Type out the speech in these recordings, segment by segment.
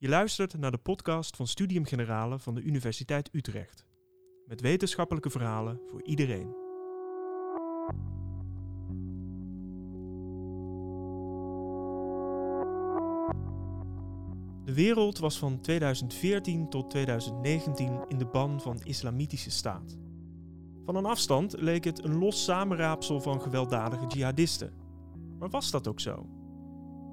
Je luistert naar de podcast van Studium Generale van de Universiteit Utrecht. Met wetenschappelijke verhalen voor iedereen. De wereld was van 2014 tot 2019 in de ban van Islamitische Staat. Van een afstand leek het een los samenraapsel van gewelddadige jihadisten. Maar was dat ook zo?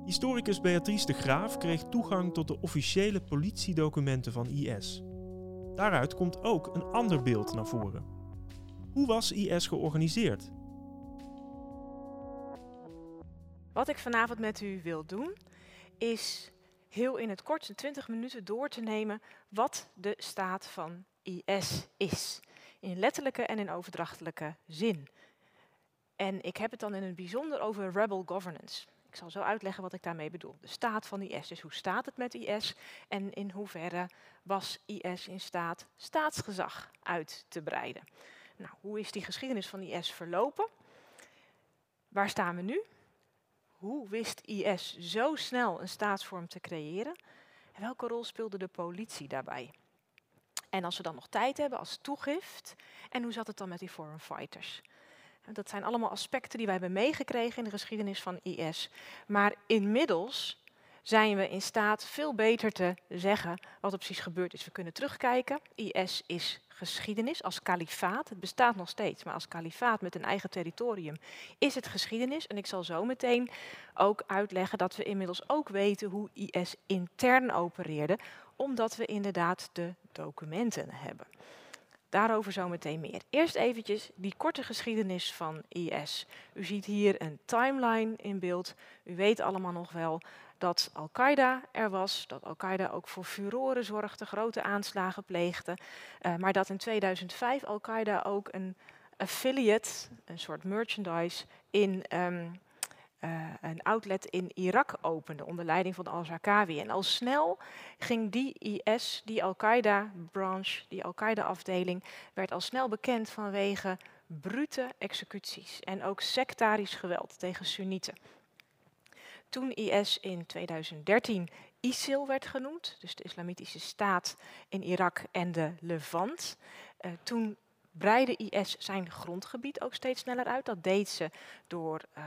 Historicus Beatrice de Graaf kreeg toegang tot de officiële politiedocumenten van IS. Daaruit komt ook een ander beeld naar voren. Hoe was IS georganiseerd? Wat ik vanavond met u wil doen, is heel in het kort, in 20 minuten, door te nemen wat de staat van IS is. In letterlijke en in overdrachtelijke zin. En ik heb het dan in het bijzonder over rebel governance. Ik zal zo uitleggen wat ik daarmee bedoel. De staat van IS, dus hoe staat het met IS en in hoeverre was IS in staat staatsgezag uit te breiden. Nou, hoe is die geschiedenis van IS verlopen? Waar staan we nu? Hoe wist IS zo snel een staatsvorm te creëren? En welke rol speelde de politie daarbij? En als we dan nog tijd hebben als toegift, en hoe zat het dan met die foreign fighters? Dat zijn allemaal aspecten die wij hebben meegekregen in de geschiedenis van IS. Maar inmiddels zijn we in staat veel beter te zeggen wat er precies gebeurd is. We kunnen terugkijken. IS is geschiedenis als kalifaat. Het bestaat nog steeds, maar als kalifaat met een eigen territorium is het geschiedenis. En ik zal zo meteen ook uitleggen dat we inmiddels ook weten hoe IS intern opereerde, omdat we inderdaad de documenten hebben. Daarover zometeen meer. Eerst eventjes die korte geschiedenis van IS. U ziet hier een timeline in beeld. U weet allemaal nog wel dat Al-Qaeda er was, dat Al-Qaeda ook voor furoren zorgde, grote aanslagen pleegde, uh, maar dat in 2005 Al-Qaeda ook een affiliate, een soort merchandise, in um, uh, een outlet in Irak opende onder leiding van al-Zarqawi. En al snel ging die IS, die Al-Qaeda-branche, die Al-Qaeda-afdeling, werd al snel bekend vanwege brute executies en ook sectarisch geweld tegen Sunnieten. Toen IS in 2013 ISIL werd genoemd, dus de Islamitische Staat in Irak en de Levant, uh, toen breidde IS zijn grondgebied ook steeds sneller uit. Dat deed ze door uh,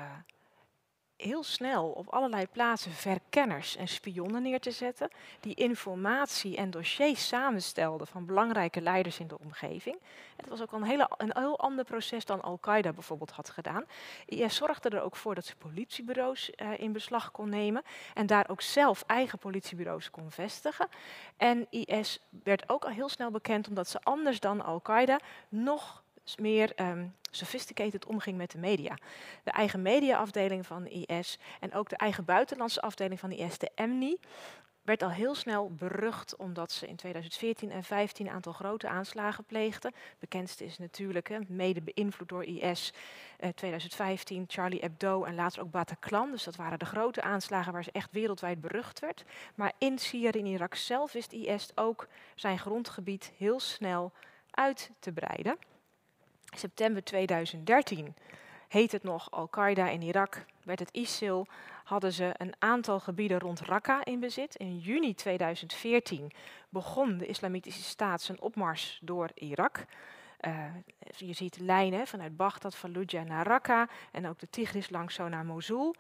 heel snel op allerlei plaatsen verkenners en spionnen neer te zetten, die informatie en dossiers samenstelden van belangrijke leiders in de omgeving. Het was ook een, hele, een heel ander proces dan Al-Qaeda bijvoorbeeld had gedaan. IS zorgde er ook voor dat ze politiebureaus uh, in beslag kon nemen en daar ook zelf eigen politiebureaus kon vestigen. En IS werd ook al heel snel bekend omdat ze anders dan Al-Qaeda nog meer um, sophisticated omging met de media. De eigen mediaafdeling van IS en ook de eigen buitenlandse afdeling van IS, de EMNI, werd al heel snel berucht omdat ze in 2014 en 2015 een aantal grote aanslagen pleegden. Bekendste is natuurlijk, hè, mede beïnvloed door IS, eh, 2015 Charlie Hebdo en later ook Bataclan. Dus dat waren de grote aanslagen waar ze echt wereldwijd berucht werd. Maar in Syrië en Irak zelf wist IS ook zijn grondgebied heel snel uit te breiden september 2013 heet het nog Al-Qaeda in Irak, werd het ISIL, hadden ze een aantal gebieden rond Raqqa in bezit. In juni 2014 begon de Islamitische Staat zijn opmars door Irak. Uh, je ziet lijnen vanuit Baghdad, Fallujah naar Raqqa en ook de Tigris langs zo naar Mosul.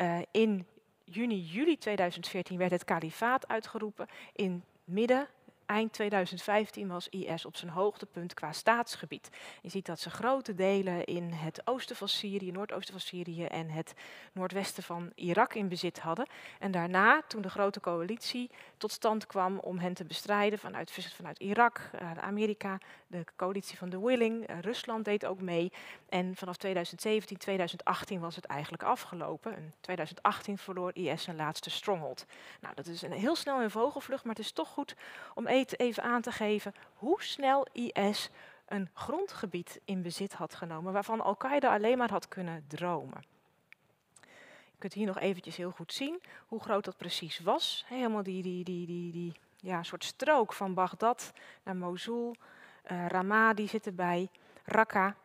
Uh, in juni, juli 2014 werd het kalifaat uitgeroepen. In midden eind 2015 was IS op zijn hoogtepunt qua staatsgebied. Je ziet dat ze grote delen in het oosten van Syrië, noordoosten van Syrië en het noordwesten van Irak in bezit hadden. En daarna, toen de grote coalitie tot stand kwam om hen te bestrijden vanuit, vanuit Irak, uh, Amerika, de coalitie van de Willing, uh, Rusland deed ook mee. En vanaf 2017, 2018 was het eigenlijk afgelopen. In 2018 verloor IS zijn laatste stronghold. Nou, dat is een heel snel in vogelvlucht, maar het is toch goed om even aan te geven hoe snel IS een grondgebied in bezit had genomen, waarvan Al-Qaeda alleen maar had kunnen dromen. Je kunt hier nog eventjes heel goed zien hoe groot dat precies was. Helemaal die, die, die, die, die ja, soort strook van Bagdad naar Mosul, uh, Ramadi zit erbij, Raqqa,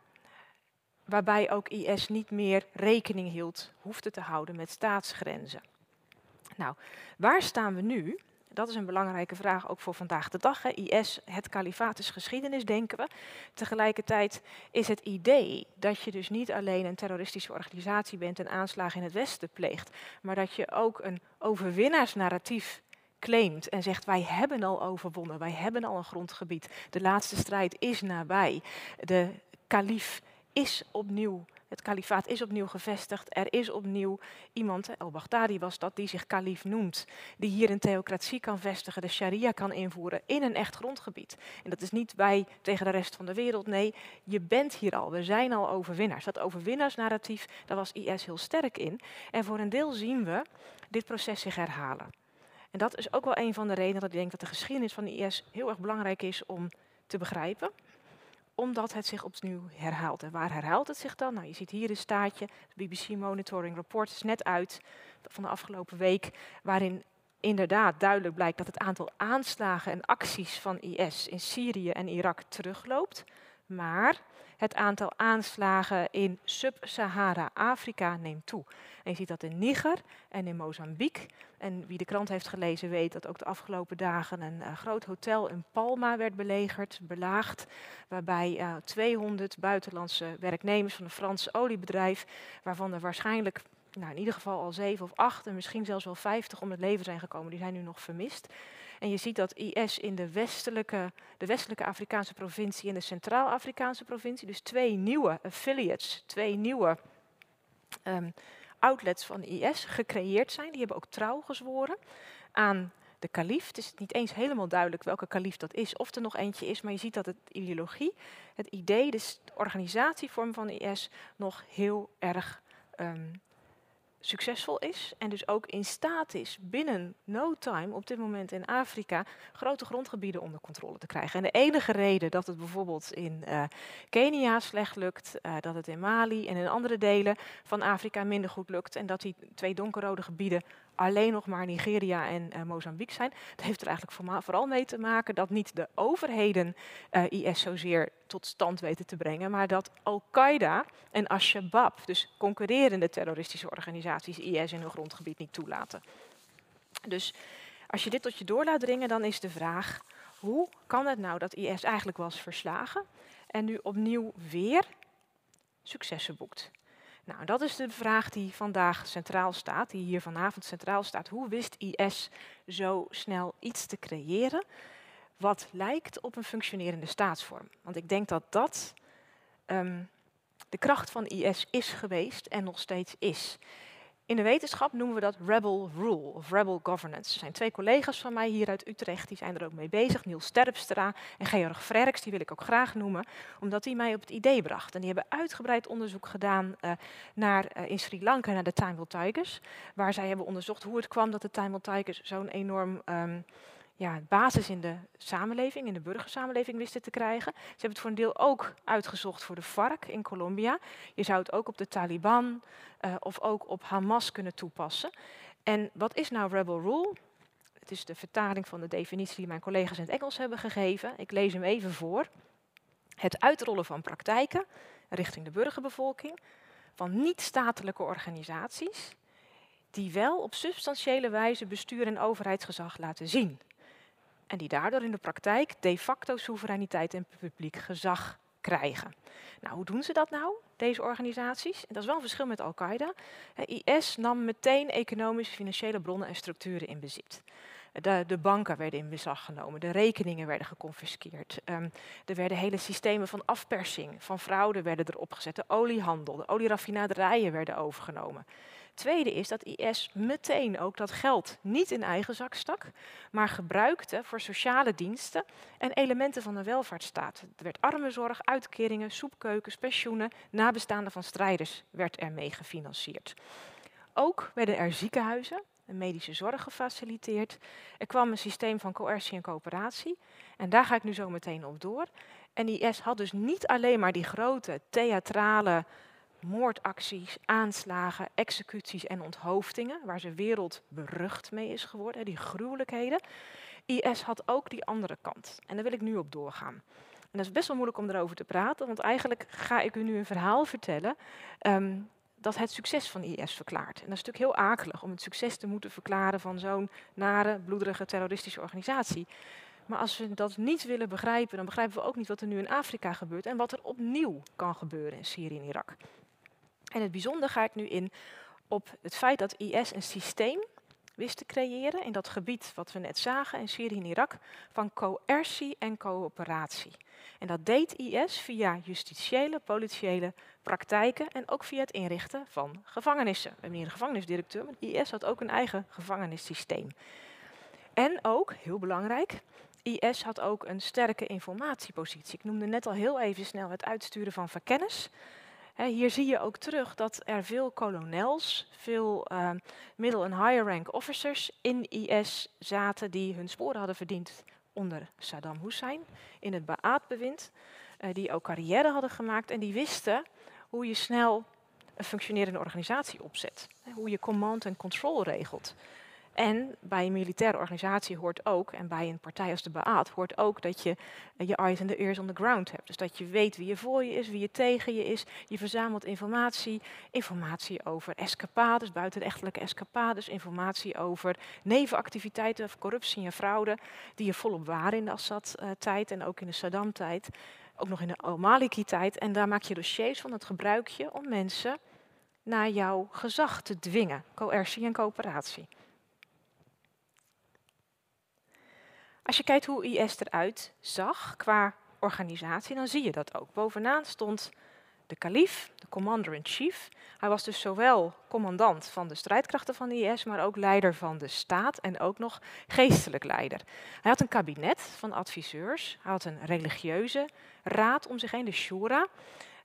waarbij ook IS niet meer rekening hield, hoefde te houden met staatsgrenzen. Nou, waar staan we nu? Dat is een belangrijke vraag ook voor vandaag de dag. Hè. IS, het kalifaat is geschiedenis, denken we. Tegelijkertijd is het idee dat je dus niet alleen een terroristische organisatie bent en aanslagen in het Westen pleegt, maar dat je ook een overwinnaarsnarratief claimt en zegt wij hebben al overwonnen, wij hebben al een grondgebied, de laatste strijd is nabij, de kalif is opnieuw het kalifaat is opnieuw gevestigd. Er is opnieuw iemand, El-Baghdadi was dat, die zich kalif noemt. Die hier een theocratie kan vestigen, de sharia kan invoeren in een echt grondgebied. En dat is niet wij tegen de rest van de wereld. Nee, je bent hier al. We zijn al overwinnaars. Dat overwinnaarsnarratief, daar was IS heel sterk in. En voor een deel zien we dit proces zich herhalen. En dat is ook wel een van de redenen dat ik denk dat de geschiedenis van de IS heel erg belangrijk is om te begrijpen omdat het zich opnieuw herhaalt. En waar herhaalt het zich dan? Nou, je ziet hier een staartje, het BBC Monitoring Report is net uit van de afgelopen week, waarin inderdaad duidelijk blijkt dat het aantal aanslagen en acties van IS in Syrië en Irak terugloopt. Maar het aantal aanslagen in Sub-Sahara-Afrika neemt toe. En je ziet dat in Niger en in Mozambique. En wie de krant heeft gelezen weet dat ook de afgelopen dagen een uh, groot hotel in Palma werd belegerd, belaagd. Waarbij uh, eh, 200 buitenlandse werknemers van een Frans oliebedrijf, waarvan er waarschijnlijk nou, in ieder geval al zeven of acht en misschien zelfs wel vijftig om het leven zijn gekomen. Die zijn nu nog vermist. En je ziet dat IS in de westelijke, de westelijke Afrikaanse provincie en de Centraal-Afrikaanse provincie, dus twee nieuwe affiliates, twee nieuwe um, outlets van IS gecreëerd zijn. Die hebben ook trouw gezworen aan de kalif. Het is niet eens helemaal duidelijk welke kalif dat is, of er nog eentje is, maar je ziet dat het ideologie, het idee, de organisatievorm van IS nog heel erg um, succesvol is en dus ook in staat is binnen no time op dit moment in Afrika grote grondgebieden onder controle te krijgen. En de enige reden dat het bijvoorbeeld in uh, Kenia slecht lukt, uh, dat het in Mali en in andere delen van Afrika minder goed lukt en dat die twee donkerrode gebieden alleen nog maar Nigeria en uh, Mozambique zijn. Dat heeft er eigenlijk vooral mee te maken dat niet de overheden uh, IS zozeer tot stand weten te brengen, maar dat Al-Qaeda en Al-Shabaab, dus concurrerende terroristische organisaties, IS in hun grondgebied niet toelaten. Dus als je dit tot je door laat dringen, dan is de vraag: hoe kan het nou dat IS eigenlijk was verslagen en nu opnieuw weer successen boekt? Nou, dat is de vraag die vandaag centraal staat, die hier vanavond centraal staat. Hoe wist IS zo snel iets te creëren wat lijkt op een functionerende staatsvorm? Want ik denk dat dat um, de kracht van IS is geweest en nog steeds is. In de wetenschap noemen we dat rebel rule of rebel governance. Er zijn twee collega's van mij hier uit Utrecht, die zijn er ook mee bezig. Niels Sterpstra en Georg Frerks, die wil ik ook graag noemen, omdat die mij op het idee bracht. En die hebben uitgebreid onderzoek gedaan uh, naar, uh, in Sri Lanka naar de Tamil Tigers, waar zij hebben onderzocht hoe het kwam dat de Tamil Tigers zo'n enorm... Um, ja, basis in de samenleving, in de burgersamenleving wisten te krijgen. Ze hebben het voor een deel ook uitgezocht voor de FARC in Colombia. Je zou het ook op de Taliban uh, of ook op Hamas kunnen toepassen. En wat is nou rebel rule? Het is de vertaling van de definitie die mijn collega's in het Engels hebben gegeven. Ik lees hem even voor. Het uitrollen van praktijken richting de burgerbevolking van niet-statelijke organisaties die wel op substantiële wijze bestuur en overheidsgezag laten zien en die daardoor in de praktijk de facto soevereiniteit en publiek gezag krijgen. Nou, hoe doen ze dat nou, deze organisaties? En dat is wel een verschil met Al-Qaeda. IS nam meteen economische, financiële bronnen en structuren in bezit. De, de, banken werden in bezag genomen, de rekeningen werden geconfiskeerd. Um, er werden hele systemen van afpersing, van fraude werden erop gezet. De oliehandel, de olieraffinaderijen werden overgenomen. Tweede is dat IS meteen ook dat geld niet in eigen zak stak, maar gebruikte voor sociale diensten en elementen van de welvaartsstaat. Er werd armenzorg, uitkeringen, soepkeukens, pensioenen, nabestaanden van strijders werd ermee gefinancierd. Ook werden er ziekenhuizen en medische zorg gefaciliteerd. Er kwam een systeem van coercie en coöperatie. En daar ga ik nu zo meteen op door. En IS had dus niet alleen maar die grote theatrale moordacties, aanslagen, executies en onthoofdingen, waar ze wereldberucht mee is geworden, die gruwelijkheden. IS had ook die andere kant. En daar wil ik nu op doorgaan. En dat is best wel moeilijk om erover te praten, want eigenlijk ga ik u nu een verhaal vertellen um, dat het succes van IS verklaart. En dat is natuurlijk heel akelig om het succes te moeten verklaren van zo'n nare, bloederige terroristische organisatie. Maar als we dat niet willen begrijpen, dan begrijpen we ook niet wat er nu in Afrika gebeurt en wat er opnieuw kan gebeuren in Syrië en Irak. En het bijzonder ga ik nu in op het feit dat IS een systeem wist te creëren in dat gebied wat we net zagen in Syrië en Irak van coercie en coöperatie. En dat deed IS via justitiële, politiële praktijken en ook via het inrichten van gevangenissen. We hebben hier een gevangenisdirecteur, maar IS had ook een eigen gevangenissysteem. En ook, heel belangrijk, IS had ook een sterke informatiepositie. Ik noemde net al heel even snel het uitsturen van verkennis. Hier zie je ook terug dat er veel kolonels, veel uh, middle- en higher-rank officers in IS zaten die hun sporen hadden verdiend onder Saddam Hussein in het Ba'ath-bewind, uh, die ook carrière hadden gemaakt en die wisten hoe je snel een functionerende organisatie opzet, hoe je command en control regelt. En bij een militaire organisatie hoort ook, en bij een partij als de Baat hoort ook dat je eh, je eyes and the ears on the ground hebt. Dus dat je weet wie je voor je is, wie je tegen je is. Je verzamelt informatie, informatie over escapades, buitenrechtelijke escapades, informatie over nevenactiviteiten corruptie en fraude, die er volop waren in de Assad-tijd en ook in de Saddam-tijd, ook nog in de Al-Maliki-tijd. En daar maak je dossiers van, dat gebruik je om mensen naar jouw gezag te dwingen, coercie en coöperatie. Als je kijkt hoe IS eruit zag qua organisatie, dan zie je dat ook. Bovenaan stond de kalif, de commander-in-chief. Hij was dus zowel commandant van de strijdkrachten van IS, maar ook leider van de staat en ook nog geestelijk leider. Hij had een kabinet van adviseurs, hij had een religieuze raad om zich heen, de shura.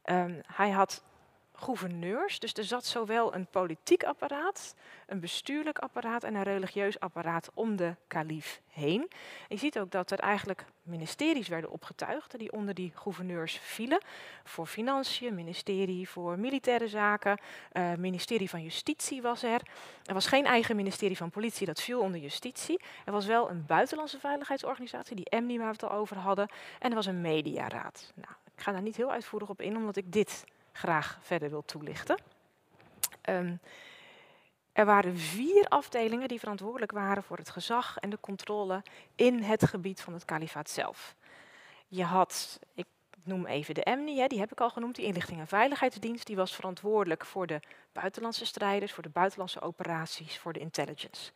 Um, hij had gouverneurs. Dus er zat zowel een politiek apparaat, een bestuurlijk apparaat en een religieus apparaat om de kalif heen. je ziet ook dat er eigenlijk ministeries werden opgetuigd die onder die gouverneurs vielen. Voor financiën, ministerie voor militaire zaken, uh, ministerie van justitie was er. Er was geen eigen ministerie van politie, dat viel onder justitie. Er was wel een buitenlandse veiligheidsorganisatie, die EMNI waar we het al over hadden. En er was een mediaraad. Nou, ik ga daar niet heel uitvoerig op in, omdat ik dit graag verder wil toelichten. Um, er waren vier afdelingen die verantwoordelijk waren voor het gezag en de controle in het gebied van het kalifaat zelf. Je had, ik noem even de EMNI, die heb ik al genoemd, die inlichting en veiligheidsdienst, die was verantwoordelijk voor de buitenlandse strijders, voor de buitenlandse operaties, voor de intelligence.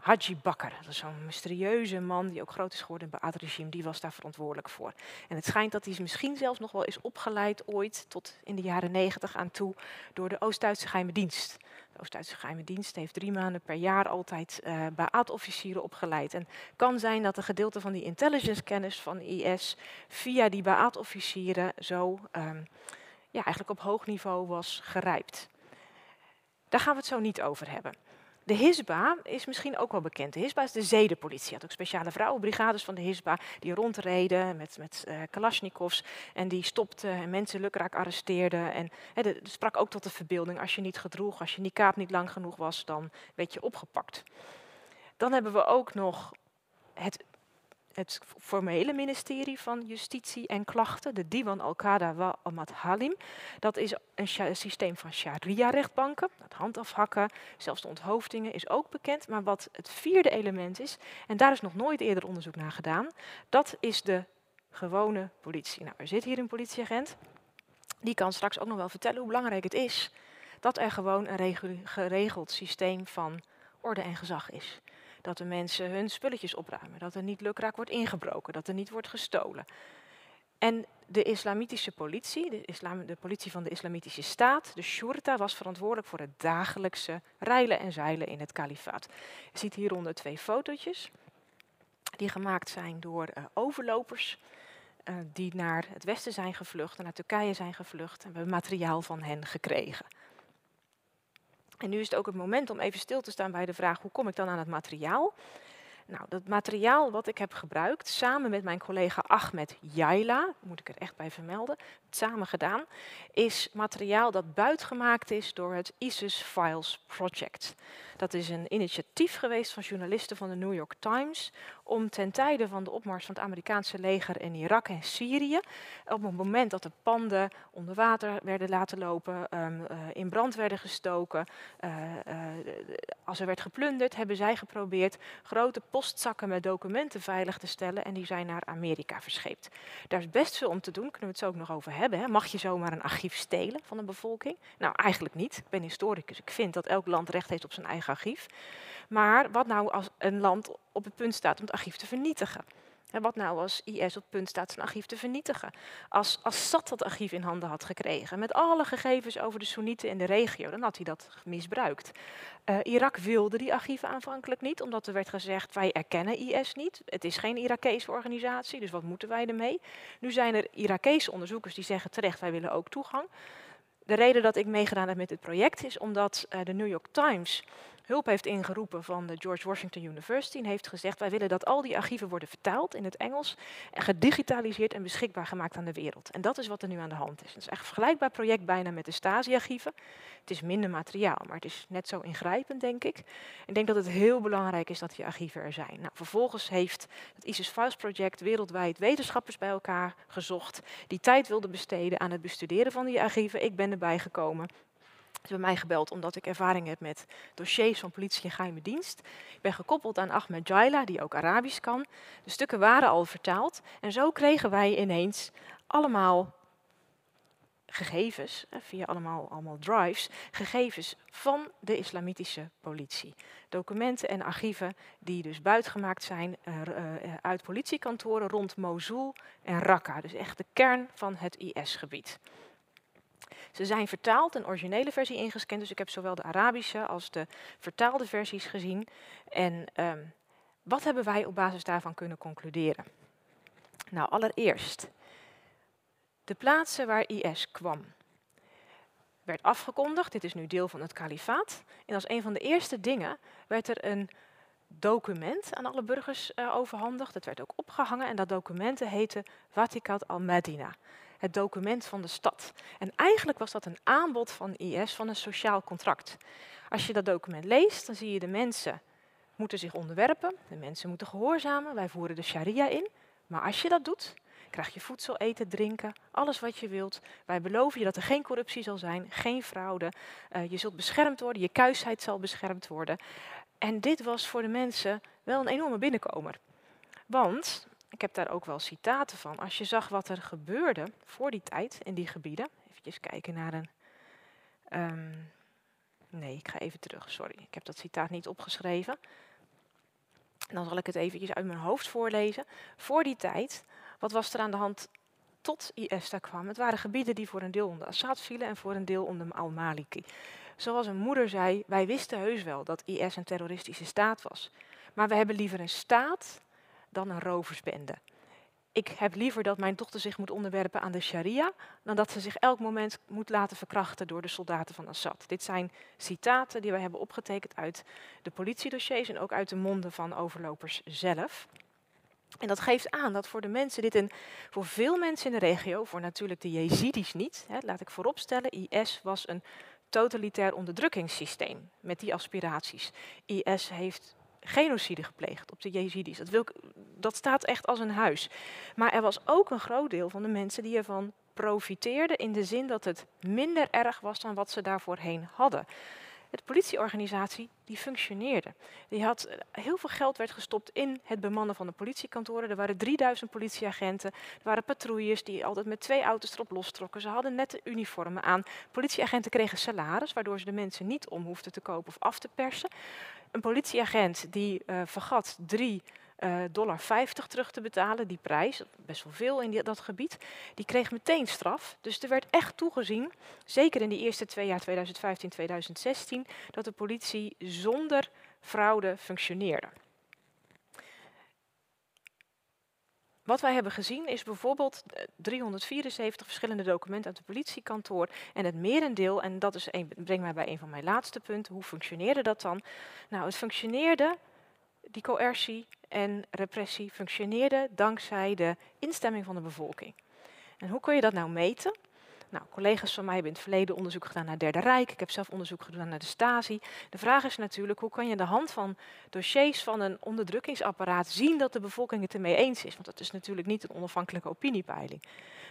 Haji Bakker, dat is zo'n mysterieuze man die ook groot is geworden in het regime, die was daar verantwoordelijk voor. En het schijnt dat hij misschien zelfs nog wel is opgeleid ooit, tot in de jaren negentig aan toe, door de Oost-Duitse geheime dienst. De Oost-Duitse geheime dienst heeft drie maanden per jaar altijd uh, eh, Baat-officieren opgeleid. En kan zijn dat een gedeelte van die intelligence-kennis van IS via die Baat-officieren zo um, ja, eigenlijk op hoog niveau was gerijpt. Daar gaan we het zo niet over hebben. De Hisba is misschien ook wel bekend. De Hisba is de zedenpolitie. Je had ook speciale vrouwenbrigades van de Hisba die rondreden met, met uh, kalasjnikovs. En die stopten en mensen lukraak arresteerden. En het sprak ook tot de verbeelding. Als je niet gedroeg, als je die kaap niet lang genoeg was, dan werd je opgepakt. Dan hebben we ook nog het het formele ministerie van Justitie en Klachten, de Diwan al-Qada wa Amat Halim. Dat is een systeem van sharia-rechtbanken. Het handafhakken, zelfs de onthoofdingen is ook bekend. Maar wat het vierde element is, en daar is nog nooit eerder onderzoek naar gedaan, dat is de gewone politie. Nou, er zit hier een politieagent. Die kan straks ook nog wel vertellen hoe belangrijk het is dat er gewoon een geregeld systeem van orde en gezag is. Dat de mensen hun spulletjes opruimen. Dat er niet lukraak wordt ingebroken. Dat er niet wordt gestolen. En de islamitische politie, de, politie van de islamitische staat, de shurta, was verantwoordelijk voor het dagelijkse reilen en zeilen in het kalifaat. Je ziet hieronder twee fotootjes die gemaakt zijn door uh, overlopers uh, die naar het westen zijn gevlucht, naar Turkije zijn gevlucht en we hebben materiaal van hen gekregen. En nu is het ook het moment om even stil te staan bij de vraag: hoe kom ik dan aan het materiaal? Nou, dat materiaal wat ik heb gebruikt, samen met mijn collega Ahmed Jaila, moet ik er echt bij vermelden, samen gedaan, is materiaal dat buitgemaakt is door het ISIS Files Project. Dat is een initiatief geweest van journalisten van de New York Times om ten tijde van de opmars van het Amerikaanse leger in Irak en Syrië, op het moment dat de panden onder water werden laten lopen, um, uh, in brand werden gestoken, uh, uh, als er werd geplunderd, hebben zij geprobeerd grote postzakken met documenten veilig te stellen en die zijn naar Amerika verscheept. Daar is best veel om te doen, kunnen we het zo ook nog over hebben. Hè? Mag je zomaar een archief stelen van een bevolking? Nou, eigenlijk niet. Ik ben historicus. Ik vind dat elk land recht heeft op zijn eigen archief. Maar wat nou als een land op het punt staat om het archief te vernietigen? En wat nou als IS op het punt staat zijn archief te vernietigen? Als Assad dat archief in handen had gekregen, met alle gegevens over de Soenieten in de regio, dan had hij dat misbruikt. Uh, Irak wilde die archieven aanvankelijk niet, omdat er werd gezegd, wij erkennen IS niet. Het is geen Irakese organisatie, dus wat moeten wij ermee? Nu zijn er Irakese onderzoekers die zeggen terecht, wij willen ook toegang. De reden dat ik meegedaan heb met dit project is omdat uh, de New York Times hulp heeft ingeroepen van de George Washington University en heeft gezegd wij willen dat al die archieven worden vertaald in het Engels en gedigitaliseerd en beschikbaar gemaakt aan de wereld. En dat is wat er nu aan de hand is. Het is echt een vergelijkbaar project bijna met de Stasi-archieven. Het is minder materiaal, maar het is net zo ingrijpend, denk ik. Ik denk dat het heel belangrijk is dat die archieven er zijn. Nou, vervolgens heeft het ISIS Files Project wereldwijd wetenschappers bij elkaar gezocht die tijd wilden besteden aan het bestuderen van die archieven. Ik ben erbij gekomen. Hebben mij gebeld omdat ik ervaring heb met dossiers van politie en geheime dienst. Ik ben gekoppeld aan Ahmed Jaila, die ook Arabisch kan. De stukken waren al vertaald. En zo kregen wij ineens allemaal gegevens, via allemaal, allemaal drives, gegevens van de islamitische politie. Documenten en archieven die dus buitgemaakt zijn uh, uit politiekantoren rond Mosul en Raqqa. Dus echt de kern van het IS-gebied. Ze zijn vertaald, een originele versie ingescand. Dus ik heb zowel de Arabische als de vertaalde versies gezien. En um, wat hebben wij op basis daarvan kunnen concluderen? Nou, allereerst, de plaatsen waar IS kwam werd afgekondigd. Dit is nu deel van het kalifaat. En als een van de eerste dingen werd er een document aan alle burgers uh, overhandigd. Het werd ook opgehangen en dat document heette Vatikat al-Medina het document van de stad. En eigenlijk was dat een aanbod van IS van een sociaal contract. Als je dat document leest, dan zie je de mensen moeten zich onderwerpen, de mensen moeten gehoorzamen, wij voeren de sharia in. Maar als je dat doet, krijg je voedsel, eten, drinken, alles wat je wilt. Wij beloven je dat er geen corruptie zal zijn, geen fraude. Uh, je zult beschermd worden, je kuisheid zal beschermd worden. En dit was voor de mensen wel een enorme binnenkomer. Want ik heb daar ook wel citaten van. Als je zag wat er gebeurde voor die tijd in die gebieden. Even kijken naar een. Um, nee, ik ga even terug, sorry. Ik heb dat citaat niet opgeschreven. Dan zal ik het eventjes uit mijn hoofd voorlezen. Voor die tijd, wat was er aan de hand tot IS daar kwam? Het waren gebieden die voor een deel onder Assad vielen en voor een deel onder al-Maliki. Zoals een moeder zei, wij wisten heus wel dat IS een terroristische staat was. Maar we hebben liever een staat dan een roversbende. Ik heb liever dat mijn dochter zich moet onderwerpen aan de sharia, dan dat ze zich elk moment moet laten verkrachten door de soldaten van Assad. Dit zijn citaten die wij hebben opgetekend uit de politiedossiers en ook uit de monden van overlopers zelf. En dat geeft aan dat voor de mensen dit een, voor veel mensen in de regio, voor natuurlijk de Jezidis niet, hè, laat ik vooropstellen, IS was een totalitair onderdrukkingssysteem met die aspiraties. IS heeft genocide gepleegd op de Jezidis. Dat, wil, dat staat echt als een huis. Maar er was ook een groot deel van de mensen die ervan profiteerden in de zin dat het minder erg was dan wat ze daarvoorheen hadden. De politieorganisatie die functioneerde. Die had, eh, heel veel geld werd gestopt in het bemannen van de politiekantoren. Er waren 3000 politieagenten. Er waren patrouilles die altijd met twee auto's erop lostrokken. Ze hadden nette uniformen aan. Politieagenten kregen salaris, waardoor ze de mensen niet om hoefden te kopen of af te persen. Een politieagent die uh, vergat 3 uh, eh, dollar 50 terug te betalen, die prijs, best wel veel in dat gebied, die kreeg meteen straf. Dus er werd echt toegezien, zeker in die eerste twee jaar 2015, 2016, dat de politie zonder fraude functioneerde. Wat wij hebben gezien is bijvoorbeeld 374 verschillende documenten uit het politiekantoor. En het merendeel, en dat is een, brengt mij bij een van mijn laatste punten, hoe functioneerde dat dan? Nou, het functioneerde, die coercie en repressie functioneerde dankzij de instemming van de bevolking. En hoe kun je dat nou meten? Nou, collega's van mij hebben in het verleden onderzoek gedaan naar Derde Rijk. Ik heb zelf onderzoek gedaan naar de Stasi. De vraag is natuurlijk, hoe kan je aan de hand van dossiers van een onderdrukkingsapparaat zien dat de bevolking het ermee eens is? Want dat is natuurlijk niet een onafhankelijke opiniepeiling.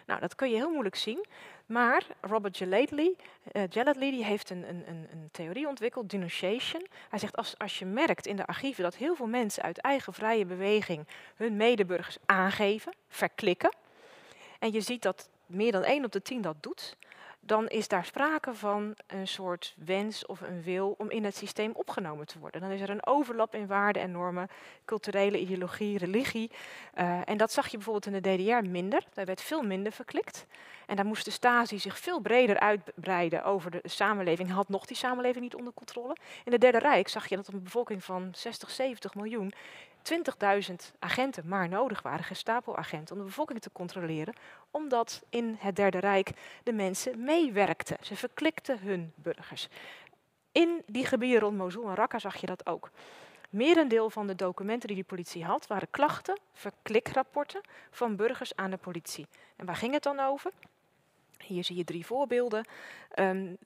Nou, dat kun je heel moeilijk zien. Maar Robert Gelately, uh, heeft een, een, een, theorie ontwikkeld, denunciation. Hij zegt, als, als je merkt in de archieven dat heel veel mensen uit eigen vrije beweging hun medeburgers aangeven, verklikken, en je ziet dat meer dan 1 op de 10 dat doet, dan is daar sprake van een soort wens of een wil om in het systeem opgenomen te worden. Dan is er een overlap in waarden en normen, culturele ideologie, religie. Uh, en dat zag je bijvoorbeeld in de DDR minder. Daar werd veel minder verklikt. En daar moest de Stasi zich veel breder uitbreiden over de samenleving. Had nog die samenleving niet onder controle. In het Derde Rijk zag je dat een bevolking van 60, 70 miljoen 20.000 agenten maar nodig waren, Gestapo-agenten, om de bevolking te controleren, omdat in het Derde Rijk de mensen meewerkten. Ze verklikten hun burgers. In die gebieden rond Mosul en Raqqa zag je dat ook. Merendeel van de documenten die de politie had, waren klachten, verklikrapporten van burgers aan de politie. En waar ging het dan over? Hier zie je drie voorbeelden. Um,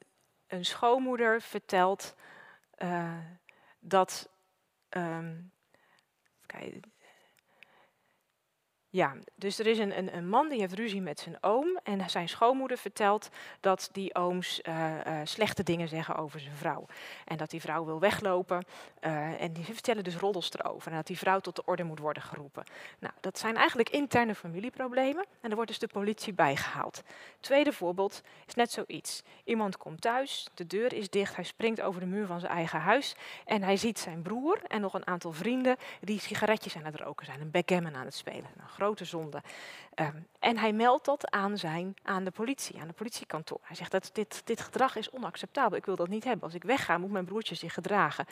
een schoonmoeder vertelt uh, dat um, guys ja, dus er is een, een, een, man die heeft ruzie met zijn oom en zijn schoonmoeder vertelt dat die ooms uh, uh, slechte dingen zeggen over zijn vrouw. En dat die vrouw wil weglopen uh, en die vertellen dus roddels erover en dat die vrouw tot de orde moet worden geroepen. Nou, dat zijn eigenlijk interne familieproblemen en er wordt dus de politie bijgehaald. Tweede voorbeeld is net zoiets. Iemand komt thuis, de deur is dicht, hij springt over de muur van zijn eigen huis en hij ziet zijn broer en nog een aantal vrienden die sigaretjes aan het roken zijn, een backgammon aan het spelen. Nou, grote zonde. Ehm, en hij meldt dat aan, zijn, aan de politie, aan de politiekantoor. Hij zegt dat dit, dit gedrag is onacceptabel. Ik wil dat niet hebben. Als ik wegga, moet mijn broertje zich gedragen.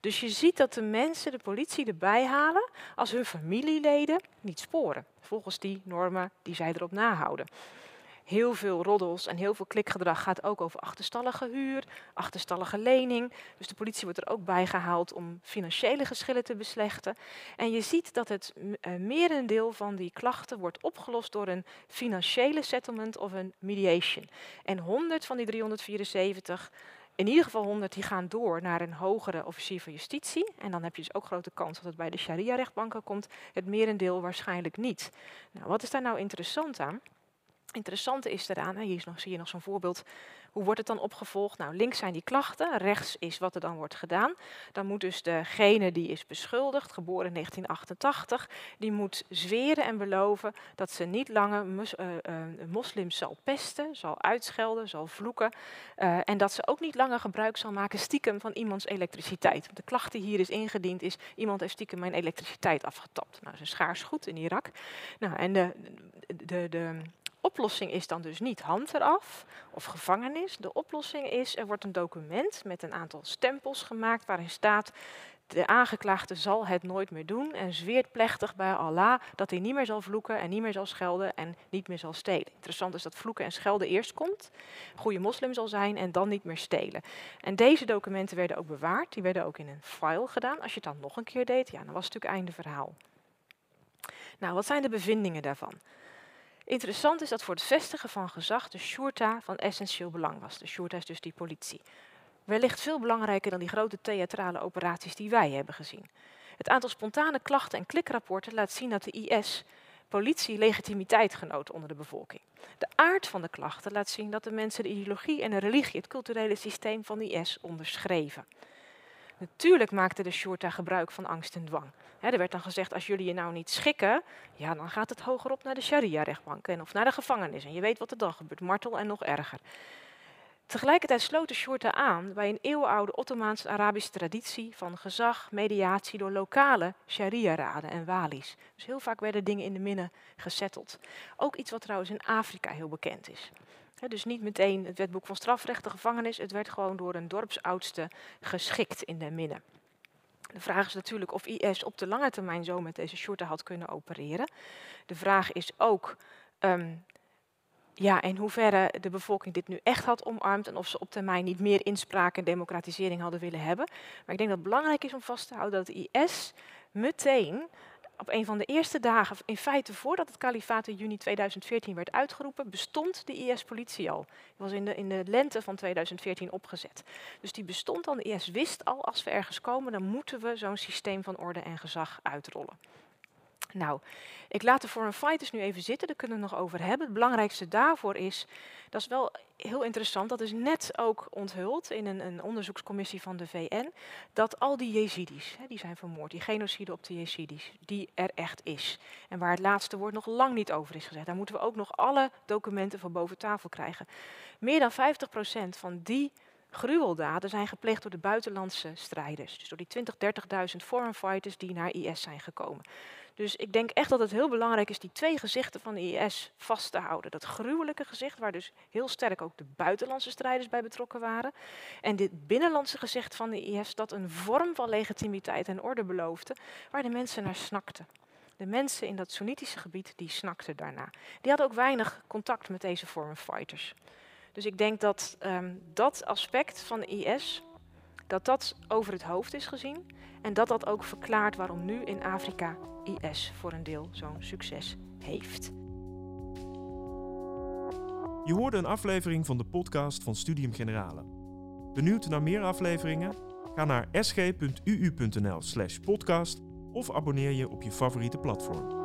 Dus je ziet dat de mensen de politie erbij halen als hun familieleden niet sporen. Volgens die normen die zij erop nahouden heel veel roddels en heel veel klikgedrag gaat ook over achterstallige huur, achterstallige lening. Dus de politie wordt er ook bij gehaald om financiële geschillen te beslechten. En je ziet dat het uh, merendeel van die klachten wordt opgelost door een financiële settlement of een mediation. En 100 van die 374 in ieder geval 100 die gaan door naar een hogere officier van justitie. En dan heb je dus ook grote kans dat het bij de sharia-rechtbanken komt. Het merendeel waarschijnlijk niet. Nou, wat is daar nou interessant aan? Interessante is eraan, hier nog, zie je nog zo'n voorbeeld, hoe wordt het dan opgevolgd? Nou, links zijn die klachten, rechts is wat er dan wordt gedaan. Dan moet dus degene die is beschuldigd, geboren in 1988, die moet zweren en beloven dat ze niet langer uh, uh, moslims zal pesten, zal uitschelden, zal vloeken. Uh, en dat ze ook niet langer gebruik zal maken stiekem van iemands elektriciteit. De klacht die hier is ingediend is, iemand heeft stiekem mijn elektriciteit afgetapt. Nou, dat is schaars goed in Irak. Nou, en de, de, de oplossing is dan dus niet hand eraf of gevangenis. De oplossing is, er wordt een document met een aantal stempels gemaakt waarin staat de aangeklaagde zal het nooit meer doen en zweert plechtig bij Allah dat hij niet meer zal vloeken en niet meer zal schelden en niet meer zal stelen. Interessant is dat vloeken en schelden eerst komt, goede moslim zal zijn en dan niet meer stelen. En deze documenten werden ook bewaard, die werden ook in een file gedaan. Als je het dan nog een keer deed, ja, dan was het natuurlijk einde verhaal. Nou, wat zijn de bevindingen daarvan? Interessant is dat voor het vestigen van gezag de shurta van essentieel belang was. De shurta is dus die politie. Wellicht veel belangrijker dan die grote theatrale operaties die wij hebben gezien. Het aantal spontane klachten en klikrapporten laat zien dat de IS politie legitimiteit genoot onder de bevolking. De aard van de klachten laat zien dat de mensen de ideologie en de religie, het culturele systeem van de IS onderschreven. Natuurlijk maakte de Shorta gebruik van angst en dwang. er werd dan gezegd, als jullie je nou niet schikken, ja, dan gaat het hogerop naar de sharia-rechtbank of naar de gevangenis. En je weet wat er dan gebeurt, martel en nog erger. Tegelijkertijd sloot de Shorta aan bij een eeuwenoude Ottomaans-Arabische traditie van gezag, mediatie door lokale sharia-raden en wali's. Dus heel vaak werden dingen in de minnen gesetteld. Ook iets wat trouwens in Afrika heel bekend is dus niet meteen het wetboek van strafrecht, de gevangenis. Het werd gewoon door een dorpsoudste geschikt in de midden. De vraag is natuurlijk of IS op de lange termijn zo met deze shorten had kunnen opereren. De vraag is ook um, ja, in hoeverre de bevolking dit nu echt had omarmd en of ze op termijn niet meer inspraak en democratisering hadden willen hebben. Maar ik denk dat het belangrijk is om vast te houden dat IS meteen op een van de eerste dagen, in feite voordat het kalifaat in juni 2014 werd uitgeroepen, bestond de IS-politie al. Die was in de, in de lente van 2014 opgezet. Dus die bestond al, de IS wist al, als we ergens komen, dan moeten we zo'n systeem van orde en gezag uitrollen. Nou, ik laat de foreign fighters nu even zitten, daar kunnen we het nog over hebben. Het belangrijkste daarvoor is, dat is wel heel interessant, dat is net ook onthuld in een, een onderzoekscommissie van de VN, dat al die Jezidis, hè, die zijn vermoord, die genocide op de Jezidis, die er echt is. En waar het laatste woord nog lang niet over is gezegd. Daar moeten we ook nog alle documenten van boven tafel krijgen. Meer dan 50% van die gruweldaden zijn gepleegd door de buitenlandse strijders. Dus door die 20, 30.000 foreign fighters die naar IS zijn gekomen. Dus ik denk echt dat het heel belangrijk is die twee gezichten van de IS vast te houden. Dat gruwelijke gezicht, waar dus heel sterk ook de buitenlandse strijders bij betrokken waren. En dit binnenlandse gezicht van de IS, dat een vorm van legitimiteit en orde beloofde, waar de mensen naar snakten. De mensen in dat Soenitische gebied, die snakten daarna. Die hadden ook weinig contact met deze foreign fighters. Dus ik denk dat um, dat aspect van de IS, dat dat over het hoofd is gezien. En dat dat ook verklaart waarom nu in Afrika IS voor een deel zo'n succes heeft. Je hoorde een aflevering van de podcast van Studium Generale. Benieuwd naar meer afleveringen? Ga naar sg.uu.nl/podcast of abonneer je op je favoriete platform.